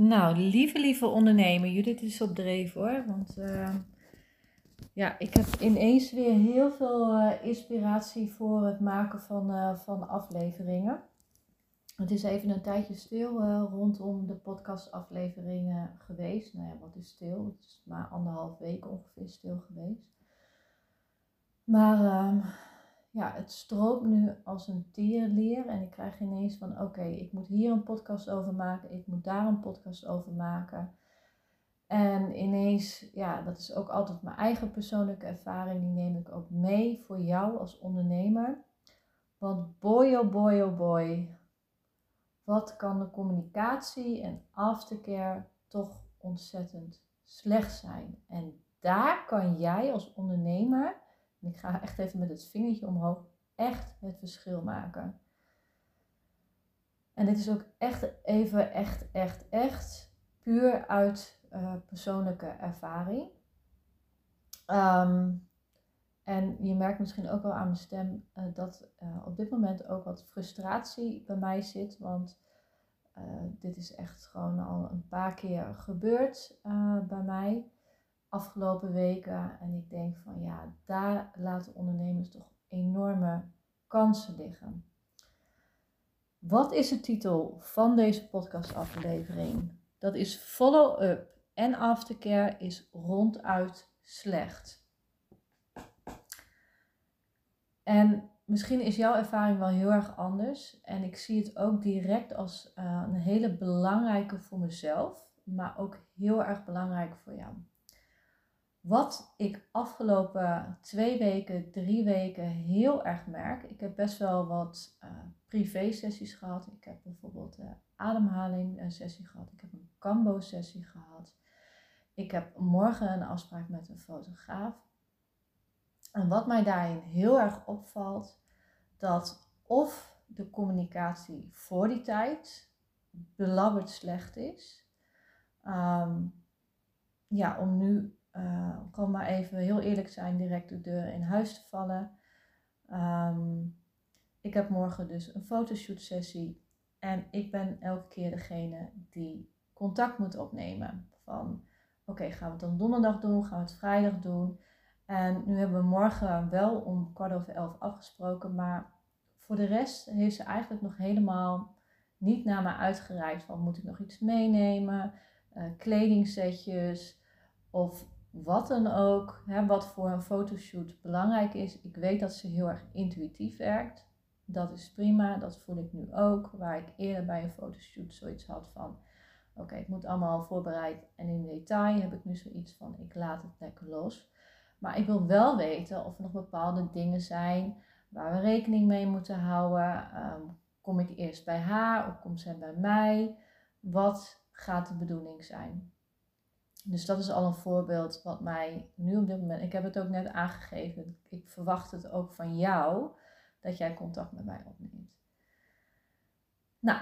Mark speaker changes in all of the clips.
Speaker 1: Nou, lieve, lieve ondernemer, Judith is op dreef hoor. Want uh, ja, ik heb ineens weer heel veel uh, inspiratie voor het maken van, uh, van afleveringen. Het is even een tijdje stil rondom de podcastafleveringen geweest. Nou ja, wat is stil? Het is maar anderhalf week ongeveer stil geweest. Maar ehm, ja, het stroomt nu als een tierenleer. En ik krijg ineens van, oké, ik moet hier een podcast over maken. Ik moet daar een podcast over maken. En ineens, ja, dat is ook altijd mijn eigen persoonlijke ervaring. Die neem ik ook mee voor jou als ondernemer. Want boy, oh boy, oh boy. Wat kan de communicatie en aftercare toch ontzettend slecht zijn. En daar kan jij als ondernemer ik ga echt even met het vingertje omhoog echt het verschil maken. En dit is ook echt even, echt, echt, echt puur uit uh, persoonlijke ervaring. Um, en je merkt misschien ook wel aan mijn stem uh, dat uh, op dit moment ook wat frustratie bij mij zit. Want dit is echt gewoon al een paar keer gebeurd bij mij afgelopen weken. En ik denk van ja, daar laten ondernemers toch enorme kansen liggen. Wat is de titel van deze podcastaflevering? Dat is Follow-up en Aftercare is ronduit slecht. En misschien is jouw ervaring wel heel erg anders. En ik zie het ook direct als uh, een hele belangrijke voor mezelf, maar ook heel erg belangrijk voor jou. Wat ik afgelopen twee weken, drie weken heel erg merk. Ik heb best wel wat uh, privé sessies gehad. Ik heb bijvoorbeeld een ademhaling een sessie gehad. Ik heb een Cambo sessie gehad. Ik heb morgen een afspraak met een fotograaf. En wat mij daarin heel erg opvalt, dat of de communicatie voor die tijd belabberd slecht is. Um, ja, om nu uh, gewoon maar even heel eerlijk zijn, direct de deur in huis te vallen. Ehm, ik heb morgen dus een fotoshoot sessie. En ik ben elke keer degene die contact moet opnemen. Van oké, gaan we het dan donderdag doen? Gaan we het vrijdag doen? En nu hebben we morgen wel om kwart over elf afgesproken. Maar voor de rest heeft ze eigenlijk nog helemaal niet naar me uitgereikt. Van moet ik nog iets meenemen? Uh, kledingsetjes of wat dan ook, hè, wat voor een fotoshoot belangrijk is. Ik weet dat ze heel erg intuïtief werkt. Dat is prima, dat voel ik nu ook. Waar ik eerder bij een fotoshoot zoiets had van: oké, ik moet allemaal voorbereid en in detail heb ik nu zoiets van: ik laat het lekker los. Maar ik wil wel weten of er nog bepaalde dingen zijn waar we rekening mee moeten houden. Ehm, kom ik eerst bij haar of komt zij bij mij? Wat gaat de bedoeling zijn? Dus dat is al een voorbeeld wat mij nu op dit moment. Ik heb het ook net aangegeven. Ik verwacht het ook van jou dat jij contact met mij opneemt. Nou,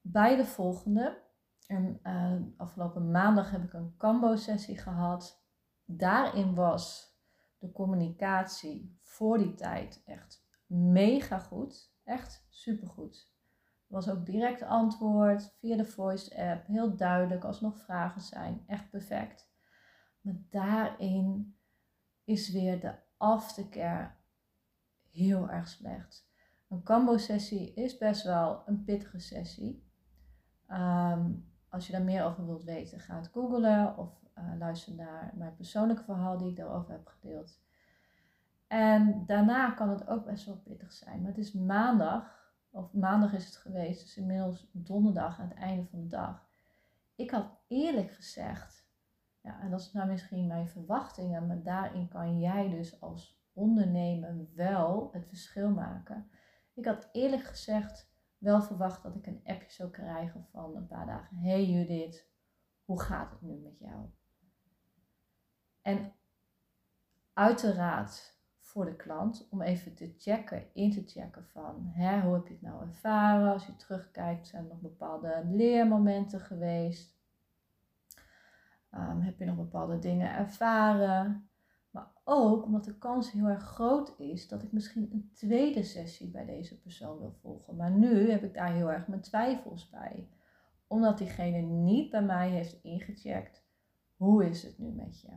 Speaker 1: bij de volgende. En uh, afgelopen maandag heb ik een Cambo-sessie gehad. Daarin was de communicatie voor die tijd echt mega goed. Echt supergoed was ook direct antwoord via de voice app. Heel duidelijk als nog vragen zijn. Echt perfect. Maar daarin is weer de aftercare heel erg slecht. Een Cambo-sessie is best wel een pittige sessie. Ehm, als je daar meer over wilt weten, ga het googlen of uh, luister naar mijn persoonlijke verhaal die ik daarover heb gedeeld. En daarna kan het ook best wel pittig zijn. Maar het is maandag of maandag is het geweest, dus inmiddels donderdag aan het einde van de dag. Ik had eerlijk gezegd, ja, en dat is nou misschien mijn verwachtingen, maar daarin kan jij dus als ondernemen wel het verschil maken. Ik had eerlijk gezegd wel verwacht dat ik een appje zou krijgen van een paar dagen. Hey Judith, hoe gaat het nu met jou? En uiteraard voor de klant om even te checken, in te checken van hè, hoe heb je het nou ervaren? Als je terugkijkt, zijn er nog bepaalde leermomenten geweest? Um, heb je nog bepaalde dingen ervaren? Maar ook omdat de kans heel erg groot is dat ik misschien een tweede sessie bij deze persoon wil volgen. Maar nu heb ik daar heel erg mijn twijfels bij. Omdat diegene niet bij mij heeft ingecheckt. Hoe is het nu met je?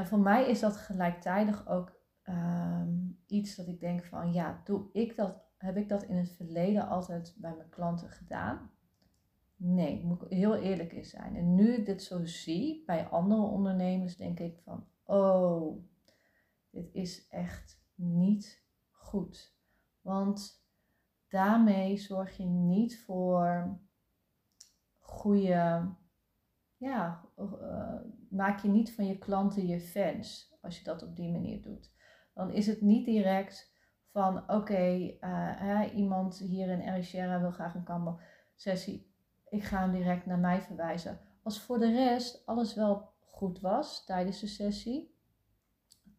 Speaker 1: En voor mij is dat gelijktijdig ook ehm, iets dat ik denk van ja, doe ik dat, heb ik dat in het verleden altijd bij mijn klanten gedaan? Nee, moet ik heel eerlijk in zijn. En nu ik dit zo zie bij andere ondernemers, denk ik van oh, dit is echt niet goed. Want daarmee zorg je niet voor goede ja, uh, maak je niet van je klanten je fans als je dat op die manier doet. Dan is het niet direct van oké, uh, iemand hier in Erichera wil graag een Canva sessie. Ik ga hem direct naar mij verwijzen. Als voor de rest alles wel goed was tijdens de sessie,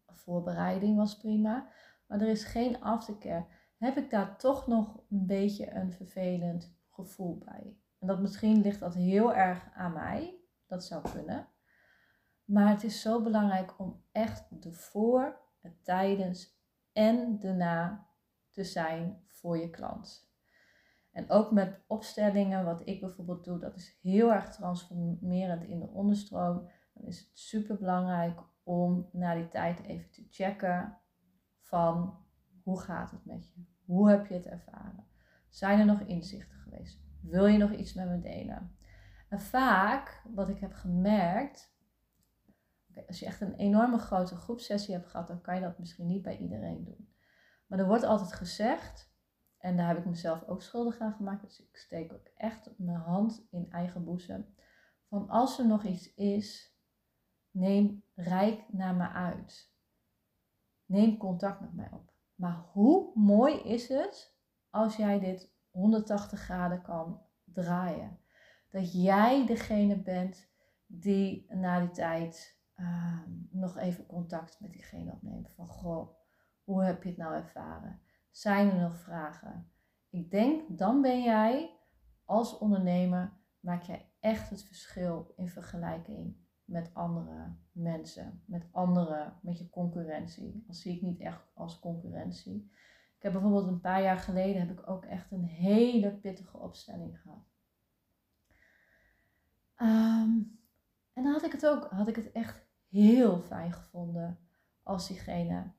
Speaker 1: voorbereiding was prima, maar er is geen aftercare, heb ik daar toch nog een beetje een vervelend gevoel bij. En dat misschien ligt dat heel erg aan mij. Dat zou kunnen. Maar het is zo belangrijk om echt de voor, het tijdens en de na te zijn voor je klant. En ook met opstellingen, wat ik bijvoorbeeld doe, dat is heel erg transformerend in de onderstroom. Dan is het super belangrijk om na die tijd even te checken van hoe gaat het met je? Hoe heb je het ervaren? Zijn er nog inzichten geweest? Wil je nog iets met me delen? En vaak, wat ik heb gemerkt, als je echt een enorme grote groepsessie hebt gehad, dan kan je dat misschien niet bij iedereen doen. Maar er wordt altijd gezegd, en daar heb ik mezelf ook schuldig aan gemaakt, dus ik steek ook echt mijn hand in eigen boezem, van als er nog iets is, neem rijk naar me uit. Neem contact met mij op. Maar hoe mooi is het als jij dit 180 graden kan draaien? dat jij degene bent die na die tijd ehm, nog even contact met diegene opneemt. Van goh, hoe heb je het nou ervaren? Zijn er nog vragen? Ik denk, dan ben jij als ondernemer, maak jij echt het verschil in vergelijking met andere mensen, met andere, met je concurrentie. Dat zie ik niet echt als concurrentie. Ik heb bijvoorbeeld een paar jaar geleden heb ik ook echt een hele pittige opstelling gehad. Ehm, en dan had ik het ook, had ik het echt heel fijn gevonden als diegene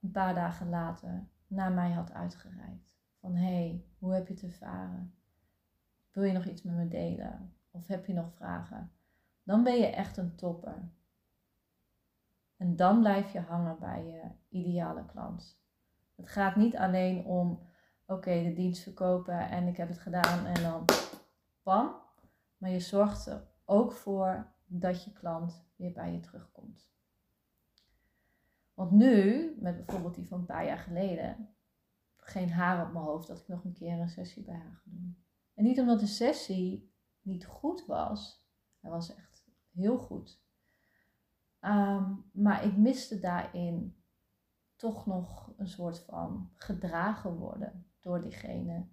Speaker 1: een paar dagen later naar mij had uitgereikt. Van hey, hoe heb je het ervaren? Wil je nog iets met me delen? Of heb je nog vragen? Dan ben je echt een topper. En dan blijf je hangen bij je ideale klant. Het gaat niet alleen om, oké, de dienst verkopen en ik heb het gedaan en dan pam. Maar je zorgt er ook voor dat je klant weer bij je terugkomt. Want nu, met bijvoorbeeld die van een paar jaar geleden, geen haar op mijn hoofd dat ik nog een keer een sessie bij haar ga doen. En niet omdat de sessie niet goed was, hij was echt heel goed. Ehm, maar ik miste daarin toch nog een soort van gedragen worden door diegene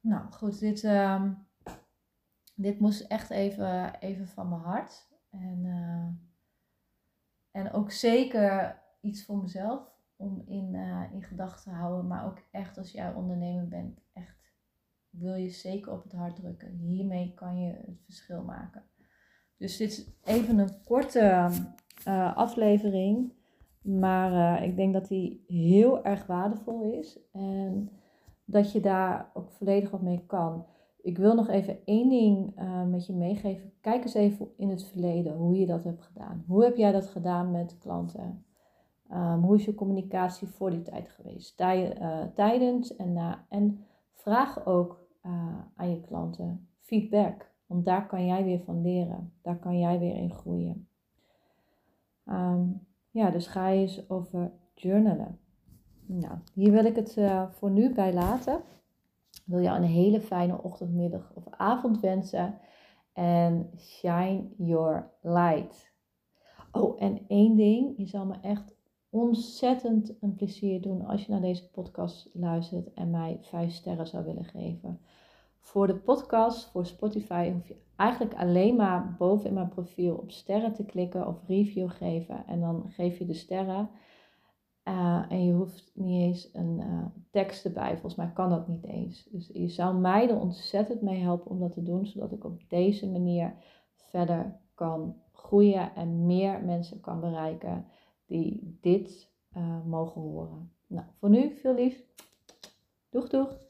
Speaker 1: nou goed, dit, uh, dit moest echt even, even van mijn hart. En, uh, en ook zeker iets voor mezelf om in, uh, in gedachten te houden. Maar ook echt als jij ondernemer bent, echt wil je zeker op het hart drukken. Hiermee kan je het verschil maken. Dus dit is even een korte uh, aflevering. Maar ik denk dat die heel erg waardevol is. En dat je daar ook volledig wat mee kan. Ik wil nog even één ding uh, met je meegeven. Kijk eens even in het verleden hoe je dat hebt gedaan. Hoe heb jij dat gedaan met klanten? Um, hoe is je communicatie voor die tijd geweest? Tij, uh, tijdens en na. En vraag ook uh, aan je klanten feedback. Want daar kan jij weer van leren. Daar kan jij weer in groeien. ja, dus ga eens over journalen. Nou, hier wil ik het voor nu bij laten. Wil jou een hele fijne ochtend, middag of avond wensen. En shine your light. Oh, en één ding. Je zal me echt ontzettend een plezier doen als je naar deze podcast luistert en mij vijf sterren zou willen geven. Voor de podcast, voor Spotify, hoef je eigenlijk alleen maar boven in mijn profiel op sterren te klikken of review geven. En dan geef je de sterren. Uh, en je hoeft niet eens een uh, tekst erbij. Volgens mij kan dat niet eens. Dus je zou mij er ontzettend mee helpen om dat te doen, zodat ik op deze manier verder kan groeien en meer mensen kan bereiken die dit uh, mogen horen. Nou, voor nu veel lief. Doeg, doeg.